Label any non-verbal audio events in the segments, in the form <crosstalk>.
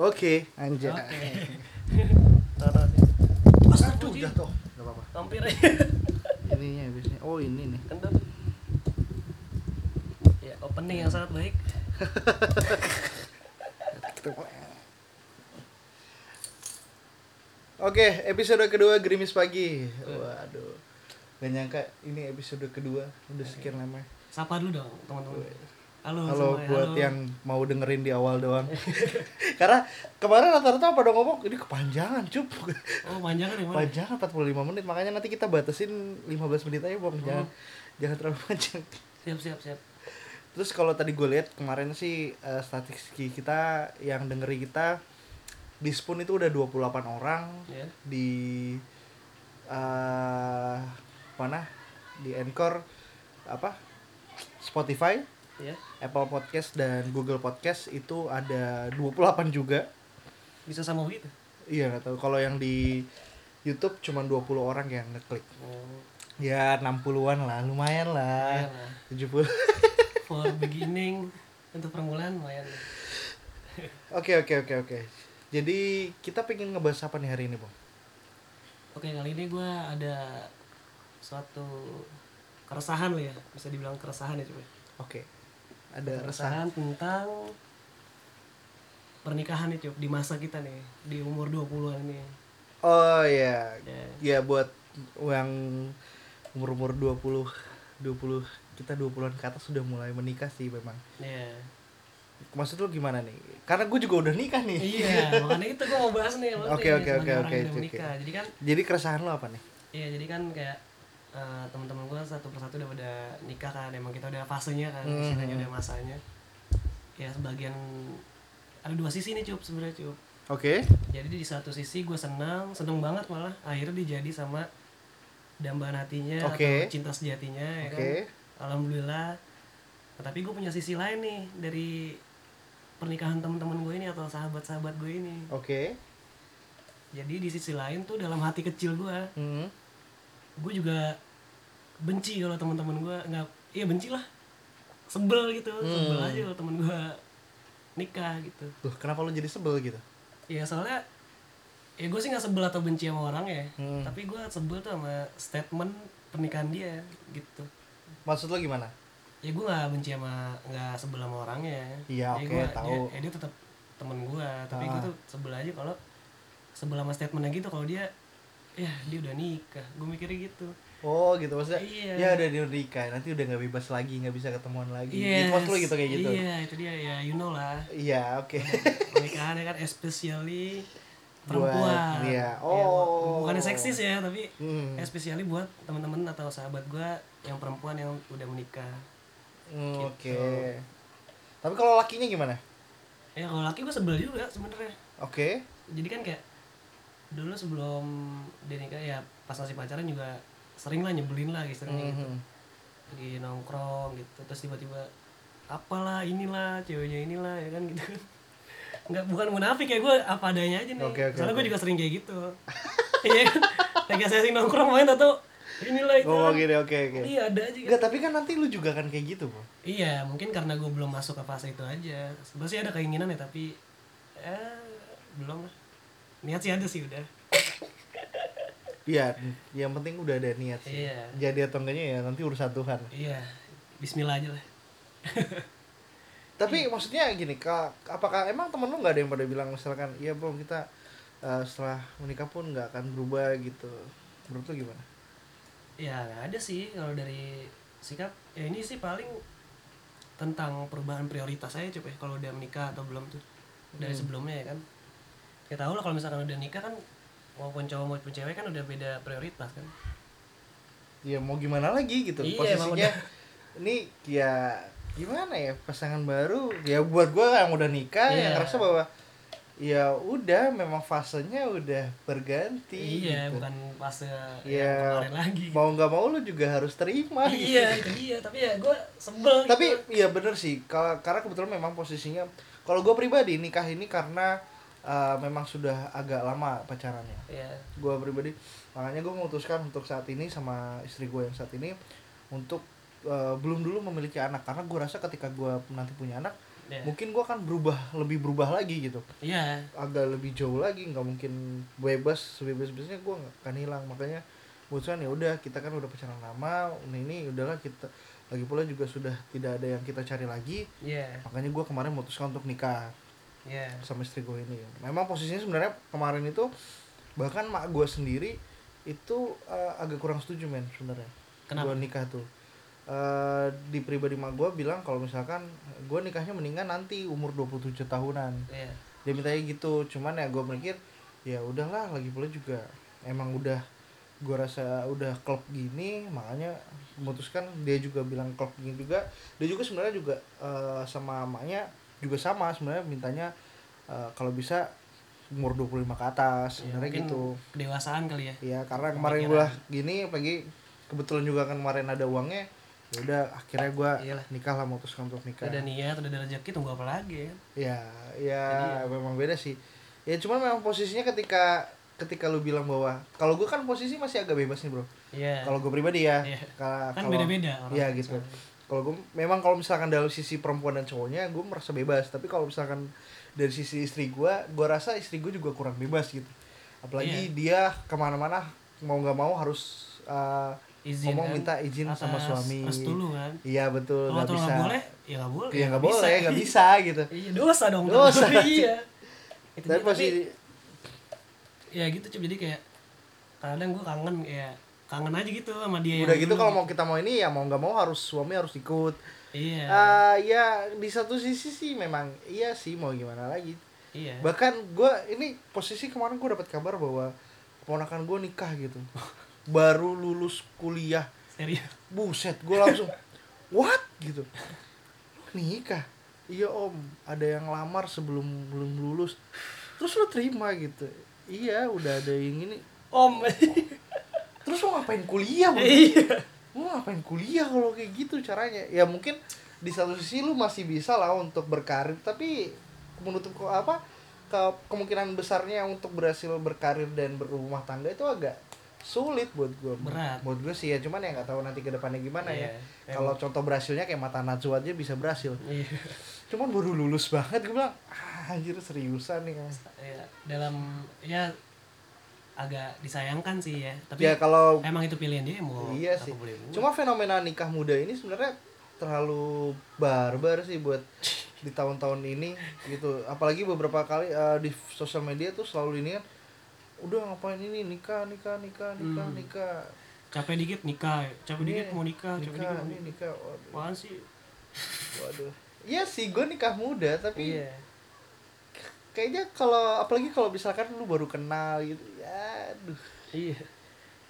Oke, anjay. Oke. <laughs> Taruh nih. Aduh, jatuh. Gak apa-apa. Hampir aja. Ininya biasanya. Oh, ini nih. Kendor. Ya, opening yang sangat baik. <laughs> Oke, episode kedua Gerimis Pagi. Waduh. Gak nyangka ini episode kedua. Udah sekian lama. Sapa dulu dong, teman-teman. Halo, Halo semuanya, buat halo. yang mau dengerin di awal doang. <laughs> Karena kemarin rata-rata pada ngomong ini kepanjangan, cup. Oh, panjangan ya? Panjangan 45 menit, makanya nanti kita batasin 15 menit aja, Bang. Jangan jangan terlalu <laughs> panjang. Siap, siap, siap. Terus kalau tadi gue lihat kemarin sih eh, statistik kita yang dengeri kita di Spoon itu udah 28 orang Ya. di eh mana? Di Anchor apa? Spotify, Ya. Apple Podcast dan Google Podcast itu ada 28 juga. Bisa sama begitu. Iya, nggak tahu kalau yang di YouTube cuma 20 orang yang ngeklik. Oh. Ya 60-an lah, lumayan lah. lumayan lah. 70. <laughs> For beginning untuk permulaan lumayan. <laughs> Oke oke oke oke. Jadi kita pengen ngebahas apa nih hari ini, Bang? Oke, kali ini gua ada suatu keresahan lah ya, bisa dibilang keresahan ya coba. Oke. Ada resah. keresahan tentang pernikahan nih Cup, di masa kita nih, di umur 20-an ini. Oh iya. Ya. Ya buat yang umur-umur 20 20 kita 20-an ke atas sudah mulai menikah sih memang. Ya. Maksud lu gimana nih? Karena gue juga udah nikah nih. Iya, makanya itu gua mau bahas nih Oke, oke, oke, oke. Jadi kan Jadi keresahan lu apa nih? Iya, jadi kan kayak eh, teman-teman gue satu persatu udah pada nikah kan, emang kita udah fasenya kan, Mhm. istilahnya udah masanya. Ya sebagian ada dua sisi nih cup sebenarnya cup. Oke. Jadi di satu sisi gue senang, seneng banget malah akhirnya dijadi sama dambaan hatinya Oke. atau cinta sejatinya ya Oke. kan. Alhamdulillah. Nah, tapi gue punya sisi lain nih dari pernikahan teman-teman gue ini atau sahabat-sahabat gue ini. Oke. Jadi di sisi lain tuh dalam hati kecil gue Hmm. Gue juga benci kalau teman-teman gue nggak iya benci lah sebel gitu sebel Hmm. aja kalau temen gue nikah gitu Loh, kenapa lu jadi sebel gitu? ya soalnya ya gue sih nggak sebel atau benci sama orang ya Hmm. tapi gue sebel tuh sama statement pernikahan dia gitu Maksud lu gimana? ya gue nggak benci sama nggak sebel sama orangnya Iya, Ya oke, gua- tahu. dia, ya dia tetap temen gue tapi gue Ah. tuh sebel aja kalau sebel sama statementnya gitu kalau dia ya dia udah nikah gue mikirnya gitu Oh gitu maksudnya Iya. ya udah dia nikah nanti udah nggak bebas lagi nggak bisa ketemuan lagi Yes. gitu maksud lu gitu kayak gitu Iya, itu dia ya, you know lah. iya oke <laughs> Pernikahan ya kan especially Buat- perempuan. iya. Ya, Oh. bukannya seksis ya, tapi Hmm. especially buat teman-teman atau sahabat gua yang perempuan yang udah menikah. Hmm, Gitu. oke tapi kalau lakinya gimana Ya kalau laki gua sebel juga sebenarnya. oke Jadi kan kayak dulu sebelum dia nikah ya pas masih pacaran juga sering lah nyebelin lah istilahnya gitu. Mhm. Lagi nongkrong gitu terus tiba-tiba apalah inilah ceweknya inilah ya kan gitu. <laughs> Nggak bukan munafik ya gue apa adanya aja nih. Oke, oke, soalnya gue oke. juga sering kayak gitu. <laughs> Iya kan? Lagi sesi nongkrong main atau inilah itu. Oh gini oke oke. Iya ada aja kan tapi kan nanti lu juga kan kayak gitu, Bro. iya mungkin karena gue belum masuk ke fase itu aja. Sebenarnya sih ada keinginan ya tapi eh belum lah niat sih ada sih udah Iya, yang penting udah ada niat sih. Iya. Jadi atau enggaknya ya nanti urusan Tuhan. iya Bismillah aja lah <laughs> Tapi maksudnya gini, Kak, apakah emang temen lu nggak ada yang pada bilang misalkan, iya bro kita eh, setelah menikah pun nggak akan berubah gitu. Menurut lu gimana? ya nggak ada sih kalau dari sikap ya ini sih paling tentang perubahan prioritas saya coba ya, kalau udah menikah atau belum tuh dari Hmm. sebelumnya ya kan ya tahu lah kalau misalkan udah nikah kan maupun cowok maupun cewek kan udah beda prioritas kan Ya mau gimana lagi gitu. Iya, Posisinya ini ya gimana ya pasangan baru ya buat gua yang udah nikah yang Iya. ngerasa bahwa ya udah memang fasenya udah berganti iya gitu. bukan fase Iya. yang kemarin lagi mau nggak mau lu juga harus terima gitu. iya itu dia tapi ya gue sebel tapi gitu. iya bener sih kalau karena kebetulan memang posisinya kalau gue pribadi nikah ini karena uh, memang sudah agak lama pacarannya. Ya gue pribadi makanya gue memutuskan untuk saat ini sama istri gue yang saat ini untuk uh, belum dulu memiliki anak. Karena gue rasa ketika gue nanti punya anak Iya. mungkin gua akan berubah lebih berubah lagi gitu. Iya. Agak lebih jauh lagi nggak mungkin bebas sebebas bebasnya gue nggak akan hilang. Makanya putusan ya udah kita kan udah pacaran lama ini ini udahlah kita lagi pula juga sudah tidak ada yang kita cari lagi. Iya. Makanya gue kemarin memutuskan untuk nikah iya. sama istri gue ini memang posisinya sebenarnya kemarin itu bahkan mak gue sendiri itu eh, agak kurang setuju men sebenarnya. Kenapa? gue nikah tuh. Eh, di pribadi mak gue bilang kalau misalkan gue nikahnya mendingan nanti umur 27 tahunan. Iya. Dia mintanya gitu. Cuman ya gue mikir ya udahlah lagi pula juga emang udah gue rasa udah klub gini makanya memutuskan. Dia juga bilang klub gini juga. Dia juga sebenarnya juga eh, sama mamanya juga sama sebenarnya mintanya eh, kalau bisa umur 25 ke atas Ya, sebenarnya gitu. kedewasaan kali ya ya karena kemarin gue gini pagi kebetulan juga kan kemarin ada uangnya ya udah akhirnya gue nikah lah memutuskan untuk nikah. Ada niat udah ada rezeki tunggu apa lagi ya? Ya ya Jadi- memang beda sih. Ya cuman memang posisinya ketika ketika lu bilang bahwa kalau gue kan posisi masih agak bebas nih bro. Iya. Kalau gue pribadi ya Iya. Ka- kan kalau- beda-beda orang Iya, gitu. Kalau gue memang kalau misalkan dari sisi perempuan dan cowoknya gue merasa bebas. Tapi kalau misalkan dari sisi istri gue gue rasa istri gue juga kurang bebas gitu. Apalagi Iya. dia ke mana-mana mau nggak mau harus uh, izin ngomong kan, minta izin sama atas suami. Restu lu kan? Iya betul nggak bisa. nggak boleh ya nggak boleh ya nggak bisa. boleh nggak bisa gitu. Iya dosa dong Dosa. iya. Itu tapi dia, tapi ya gitu cuy jadi kayak kadang gue kangen kayak kangen aja gitu sama dia udah gitu kalau mau kita mau ini ya mau nggak mau harus suami harus ikut. Iya. Ah, ya di satu sisi sih memang iya sih mau gimana lagi. Iya. Bahkan gue ini posisi kemarin gue dapat kabar bahwa keponakan gue nikah gitu. <laughs> Baru lulus kuliah. Serius? Buset gue langsung what? gitu. "Lu nikah? Iya om. Ada yang lamar sebelum belum lulus. Terus lo terima gitu. Iya udah ada yang ini. Om <laughs> terus lo ngapain kuliah bro? iya. Lu ngapain kuliah kalau kayak gitu caranya? Ya mungkin di satu sisi lu masih bisa lah untuk berkarir tapi menutup ke apa ke kemungkinan besarnya untuk berhasil berkarir dan berumah tangga itu agak sulit buat gue Berat. buat gue sih ya cuman ya nggak tahu nanti ke depannya gimana ya. Iya, kalau contoh berhasilnya kayak mata Najwa aja bisa berhasil. Iya. Cuman baru lulus banget gue bilang ah, anjir seriusan nih Kang." Iya, dalam ya agak disayangkan sih ya tapi ya kalau emang itu pilihan dia mau Iya sih. boleh. Cuma fenomena nikah muda ini sebenarnya terlalu barbar sih buat di tahun-tahun ini gitu. Apalagi beberapa kali eh, di sosial media tuh selalu ini kan udah ngapain ini nikah nikah nikah nikah Hmm. nikah capek dikit nikah capek Ini dikit mau nikah capek nikah dikit mau nikah nikah waduh, Apaan sih waduh. Iya sih gue nikah muda tapi iya kayaknya kalau apalagi kalau misalkan lu baru kenal gitu ya aduh. Iya.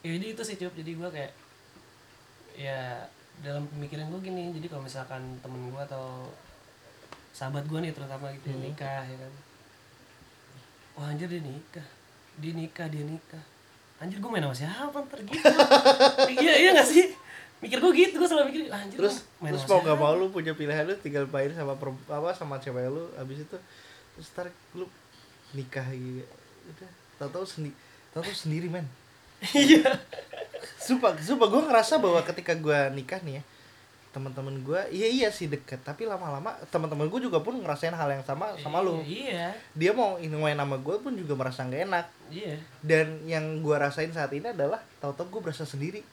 Ya, jadi itu sih cup. Jadi gua kayak ya dalam pemikiran gue gini jadi kalau misalkan temen gua atau sahabat gua nih terutama gitu Hmm. nikah ya kan. Wah anjir dia nikah. Dia nikah dia nikah. Anjir gue main sama siapa ntar gitu? <laughs> Iya iya gak sih? Mikir gue gitu gue selalu mikir anjir terus terus mau gak siapa?" mau lu punya pilihan lu tinggal main sama apa sama cewek lu abis itu terus ntar lu nikah gitu udah tau tau sendiri tau tau sendiri men. Iya. Sumpah sumpah gue ngerasa bahwa ketika gue nikah nih ya teman-teman gue iya iya sih deket tapi lama-lama teman-teman gue juga pun ngerasain hal yang sama sama lu. Iya. Dia mau main sama gue pun juga merasa gak enak. Iya. Dan yang gue rasain saat ini adalah tau-tau gue berasa sendiri.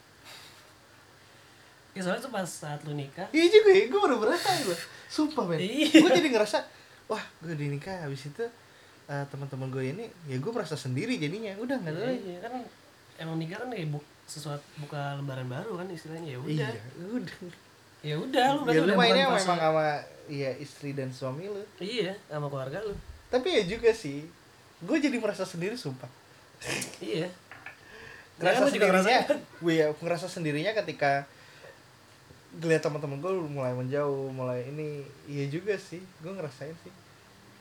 Ya soalnya tuh pas saat lu nikah Iya juga ya, gue baru berasa gue Sumpah men. Iya. Gue jadi ngerasa Wah gue di nikah habis itu eh, teman-teman gue ini ya gue merasa sendiri jadinya. Udah nggak ada lagi. iya kan emang nikah kan kayak bu sesuatu buka lembaran baru kan istilahnya ya udah. Iya udah. Ya udah lu berarti ya lu udah mainnya memang sama iya istri dan suami lu. Iya sama keluarga lu. Tapi ya juga sih gue jadi merasa sendiri sumpah. Iya. Ngerasa lu juga sendirinya gue ya ngerasa sendirinya ketika ngeliat teman-teman gue mulai menjauh mulai ini iya juga sih gue ngerasain sih.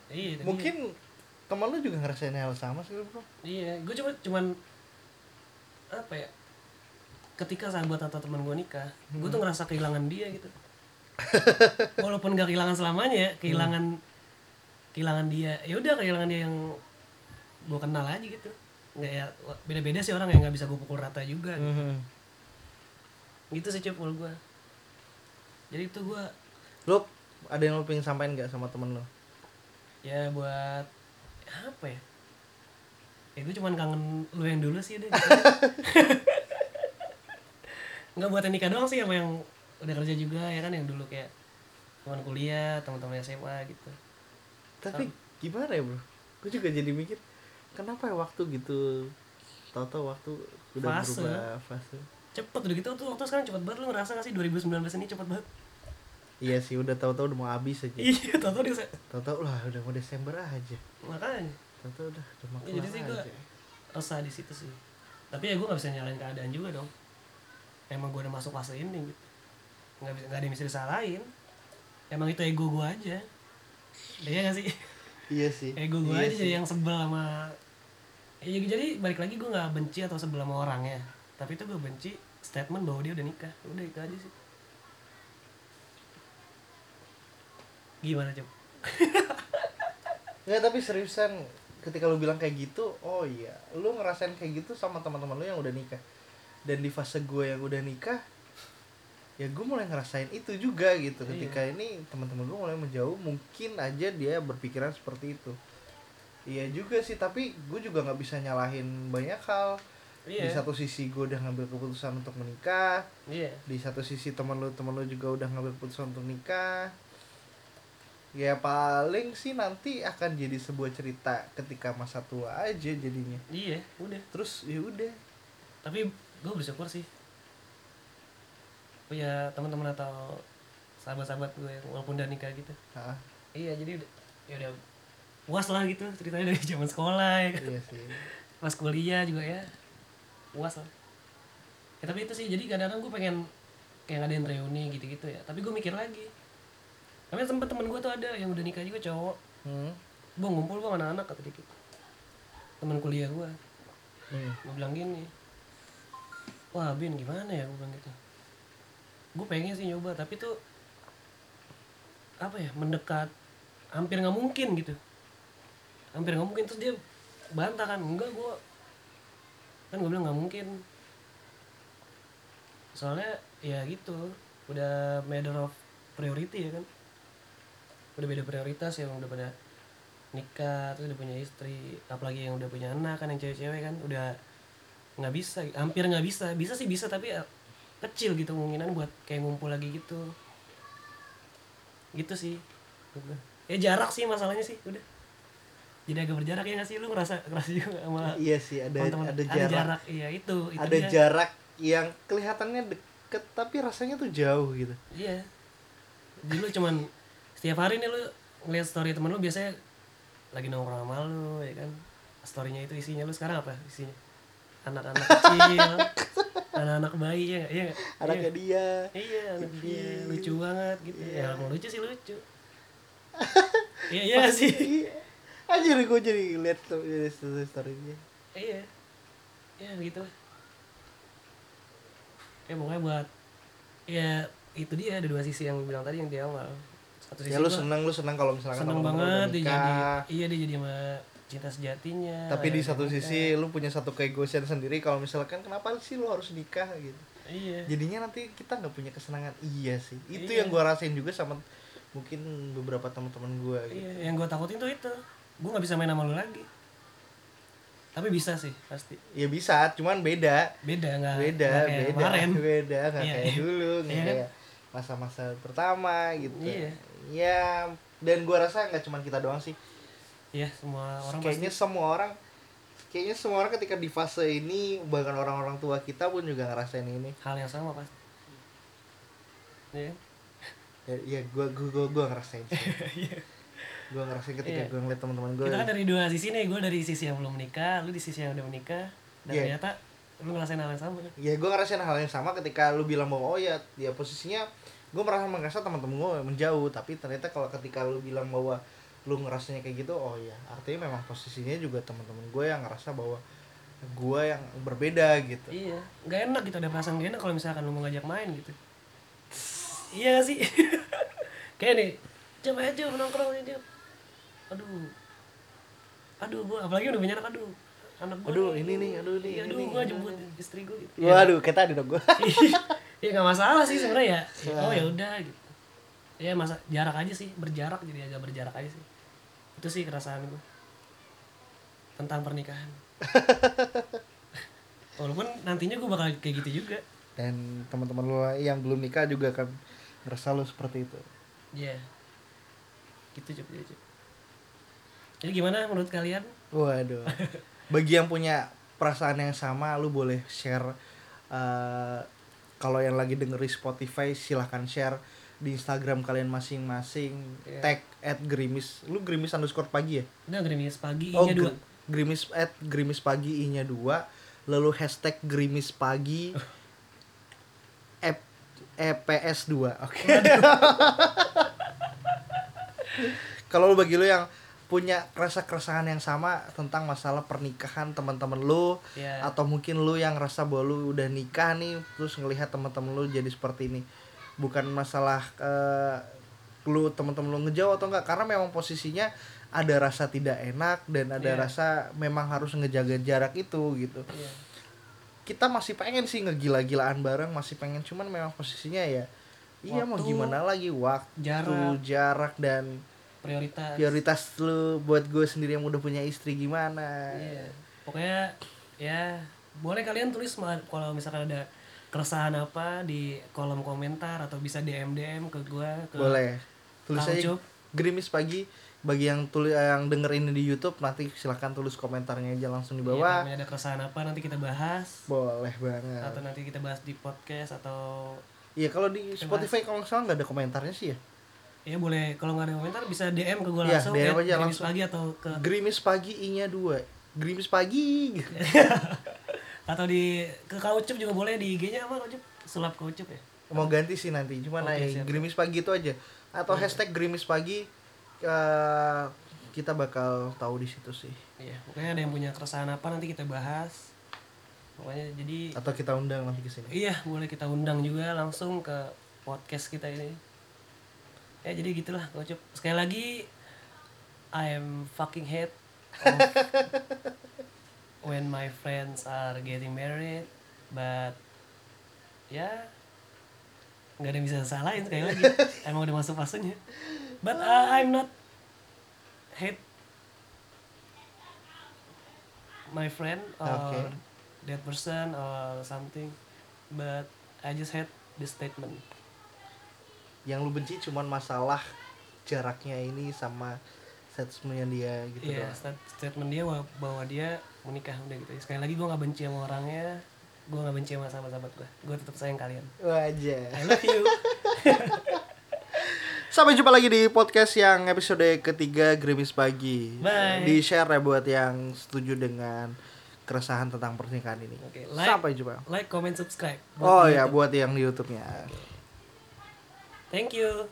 Iya mungkin teman lu juga ngerasain hal sama sih bro. Iya gue cuma cuman apa ya ketika sahabat atau teman gue nikah gue tuh ngerasa kehilangan dia gitu. <laughs> Walaupun gak kehilangan selamanya ya kehilangan kehilangan dia ya udah kehilangan dia yang gue kenal aja gitu. Nggak ya beda-beda sih orang yang nggak bisa gue pukul rata juga. Mhm. gitu sih menurut gue jadi itu gue lu ada yang lo pengen sampaikan nggak sama temen lo ya buat apa ya? Ya gue cuman kangen lu yang dulu sih deh <laughs> nggak buat yang nikah doang sih sama yang udah kerja juga ya kan? Yang dulu kayak teman kuliah teman-teman SMA gitu. Tapi gimana ya bro? Gue juga jadi mikir kenapa ya waktu gitu? Tahu-tahu waktu udah Fase. berubah fase cepet udah gitu tuh waktu sekarang cepet banget lu ngerasa gak sih 2019 ini cepet banget? Iya sih udah tahu-tahu udah mau habis aja. Iya tau dia tahu-tahu lah udah mau Desember aja. Makanya. Tahu-tahu udah udah mau Ya, jadi sih gua- aja. resah di situ sih. Tapi ya gue nggak bisa nyalain keadaan juga dong. Emang gue udah masuk fase ini gitu. Nggak bisa nggak ada yang bisa disalahin. Emang itu ego gue aja. Iya gak sih? Iya sih. <laughs> Ego gue iya aja sih. jadi yang sebel sama ya, jadi balik lagi gue nggak benci atau sebel sama orangnya tapi itu gue benci statement bahwa dia udah nikah udah itu aja sih gimana coba Nggak, tapi seriusan ketika lu bilang kayak gitu, oh iya, lu ngerasain kayak gitu sama teman-teman lu yang udah nikah. Dan di fase gue yang udah nikah, ya gue mulai ngerasain itu juga gitu. Iya. Ketika ini teman-teman gue mulai menjauh, mungkin aja dia berpikiran seperti itu. Iya juga sih, tapi gue juga nggak bisa nyalahin banyak hal. Di iya satu sisi gue udah ngambil keputusan untuk menikah, iya. Di satu sisi teman lu teman lu juga udah ngambil keputusan untuk nikah. Ya paling sih nanti akan jadi sebuah cerita ketika masa tua aja jadinya. Iya udah. Terus ya udah. Tapi gue bersyukur sih. Punya teman-teman atau sahabat-sahabat gue yang walaupun udah nikah gitu. Hah, iya jadi udah ya udah puas lah gitu ceritanya dari zaman sekolah ya kan. Iya sih. Pas kuliah juga ya puas lah. Ya tapi itu sih jadi kadang-kadang gue pengen kayak ngadain reuni gitu-gitu ya. Tapi gue mikir lagi. Tapi sempet temen gue tuh ada yang udah nikah juga cowok. Hmm. gue ngumpul bang anak-anak kata dikit teman kuliah gue Hmm. gue bilang gini wah bin gimana ya? Gue bilang gitu. Gue pengen sih nyoba tapi tuh apa ya mendekat hampir nggak mungkin gitu. Hampir nggak mungkin terus dia bantah kan enggak gue kan gue bilang nggak mungkin. Soalnya ya gitu. Udah matter of priority ya kan. Udah beda prioritas ya udah pada nikah terus udah punya istri apalagi yang udah punya anak kan yang cewek-cewek kan. Udah nggak bisa hampir nggak bisa. Bisa sih bisa tapi ya kecil gitu kemungkinan buat kayak ngumpul lagi gitu. Gitu sih. Ya jarak sih masalahnya sih udah jadi agak berjarak ya nggak sih lu ngerasa ngerasa juga sama iya sih ada teman-teman? ada jarak iya itu, itu ada dia. jarak yang kelihatannya deket tapi rasanya tuh jauh gitu Iya. Jadi lu cuman setiap hari nih lu ngeliat story temen lu biasanya lagi nongkrong sama lu ya kan. Storynya itu isinya lu sekarang apa isinya? Anak-anak <laughs> kecil, anak-anak bayi ya nggak? Iya nggak? anaknya dia Iya, anak dia Iya. lucu banget gitu. Iya. Ya kalau lucu sih lucu. <laughs> Iya, iya sih. Iya. Anjir gue jadi lihat tuh story storynya Iya. Ya gitu lah. Ya pokoknya buat ya itu dia ada dua sisi yang gue bilang tadi yang di awal. Satu sisi ya lu gua- seneng lu seneng kalau misalkan seneng banget dia jadi iya dia jadi sama cinta sejatinya tapi di satu nikah. sisi lu punya satu keegoisan sendiri kalau misalkan kenapa sih lu harus nikah gitu iya jadinya nanti kita nggak punya kesenangan iya sih itu Iya. yang gua rasain juga sama mungkin beberapa teman-teman gua gitu iya yang gue takutin tuh itu gue nggak bisa main sama lu lagi. Tapi bisa sih pasti. Ya bisa cuman beda. Beda nggak beda nggak kayak beda kemarin. <laughs> beda nggak Iya, kayak iya. dulu nggak Iya kan? kayak masa-masa pertama gitu. Iya. ya dan gua rasa nggak cuman kita doang sih. Iya semua orang kayaknya pasti semua orang kayaknya semua orang ketika di fase ini bahkan orang-orang tua kita pun juga ngerasain ini. Hal yang sama pasti iya. Ya, ya gua gua gua, gua ngerasain sih <laughs> Gua ngerasain ketika Iya. gua ngeliat teman-teman gua kita kan dari dua sisi nih gue dari sisi yang belum menikah lu di sisi yang udah menikah dan Iya. ternyata lu ngerasain hal yang sama. Kan ya gue ngerasain hal yang sama ketika lu bilang bahwa oh ya ya posisinya gue merasa merasa teman-teman gue menjauh tapi ternyata kalau ketika lu bilang bahwa lu ngerasanya kayak gitu oh ya artinya memang posisinya juga teman-teman gue yang ngerasa bahwa gue yang berbeda gitu. Iya nggak enak gitu ada perasaan gak enak kalau misalkan lu mau ngajak main gitu. Iya gak sih? <laughs> Kayak nih coba aja nongkrong aja aduh. Aduh gua apalagi udah punya anak aduh. Anak gua Aduh, ini nih, aduh, ini, iya, ini aduh aduh, jemput ini. istri gua gitu. Waduh kayak tadi dong gue <laughs> iya nggak masalah sih sebenarnya ya, ya oh ya udah gitu. Ya masa jarak aja sih berjarak jadi agak berjarak aja sih. Itu sih keresahan gue tentang pernikahan. <laughs> Walaupun nantinya gue bakal kayak gitu juga. Dan teman-teman lo yang belum nikah juga akan ngerasa lo seperti itu. Iya. Gitu Cuk, gitu, Cuk. Jadi gimana menurut kalian? waduh. <laughs> Bagi yang punya perasaan yang sama lu boleh share eh, kalau yang lagi dengerin Spotify silahkan share di Instagram kalian masing-masing. Iya. tag at grimis. Lu grimis underscore pagi ya? Udah gerimis pagi oh dua. gr- grimis at grimis pagi i nya dua. Lalu hashtag grimis pagi <laughs> ep eps 2 oke kalau lu bagi lu yang punya rasa keresahan yang sama tentang masalah pernikahan teman-teman lu Ya. atau mungkin lu yang rasa bahwa lu udah nikah nih terus ngelihat teman-teman lu jadi seperti ini bukan masalah eh, lu teman-teman lu ngejauh atau enggak karena memang posisinya ada rasa tidak enak dan ada Iya. rasa memang harus ngejaga jarak itu gitu Iya. kita masih pengen sih ngegila-gilaan bareng masih pengen cuman memang posisinya ya iya mau Waktu, gimana lagi waktu Jarak, jarak dan prioritas. prioritas lu buat gue sendiri yang udah punya istri gimana? Iya. Pokoknya ya boleh kalian tulis kalau misalkan ada keresahan apa di kolom komentar atau bisa DM DM ke gua ke boleh. Tulis Kang aja gerimis pagi. Bagi yang tulis yang denger ini di YouTube nanti silahkan tulis komentarnya aja langsung di Iya, bawah. kalau ada keresahan apa nanti kita bahas. Boleh banget. Atau nanti kita bahas di podcast atau iya kalau di Spotify kalau nggak salah nggak ada komentarnya sih ya ya boleh. Kalau nggak ada komentar bisa DM ke gua Iya, langsung DM ya, aja langsung. pagi atau ke gerimis pagi i nya dua. Gerimis pagi. <laughs> Atau di ke kaucup juga boleh di IG-nya apa kaucup? Sulap kaucup ya? Mau ganti sih nanti cuma Oke, naik siap. gerimis pagi itu aja. Atau hashtag gerimis pagi eh, kita bakal tahu di situ sih. Iya pokoknya ada yang punya keresahan apa nanti kita bahas. Pokoknya jadi atau kita undang nanti ke sini. Iya boleh kita undang juga langsung ke podcast kita ini ya jadi gitulah kaucup sekali lagi I am fucking hate when my friends are getting married but ya nggak ada yang bisa salahin sekali lagi. <laughs> Emang udah masuk fasenya. But uh, I'm not hate my friend or Okay. that person or something but I just hate the statement yang lu benci cuman masalah jaraknya ini sama statementnya dia gitu Iya, doang. stat- statement dia bahwa, dia menikah udah gitu. Sekali lagi gue nggak benci sama orangnya, gue nggak benci sama sahabat-sahabat gue. Gue tetap sayang kalian. Wajah. I love you. <laughs> Sampai jumpa lagi di podcast yang episode ketiga Grimis Pagi. Bye. Di share ya buat yang setuju dengan keresahan tentang pernikahan ini. Oke, like. Sampai jumpa. like, comment, subscribe. Oh ya YouTube. buat yang di YouTube-nya. Thank you.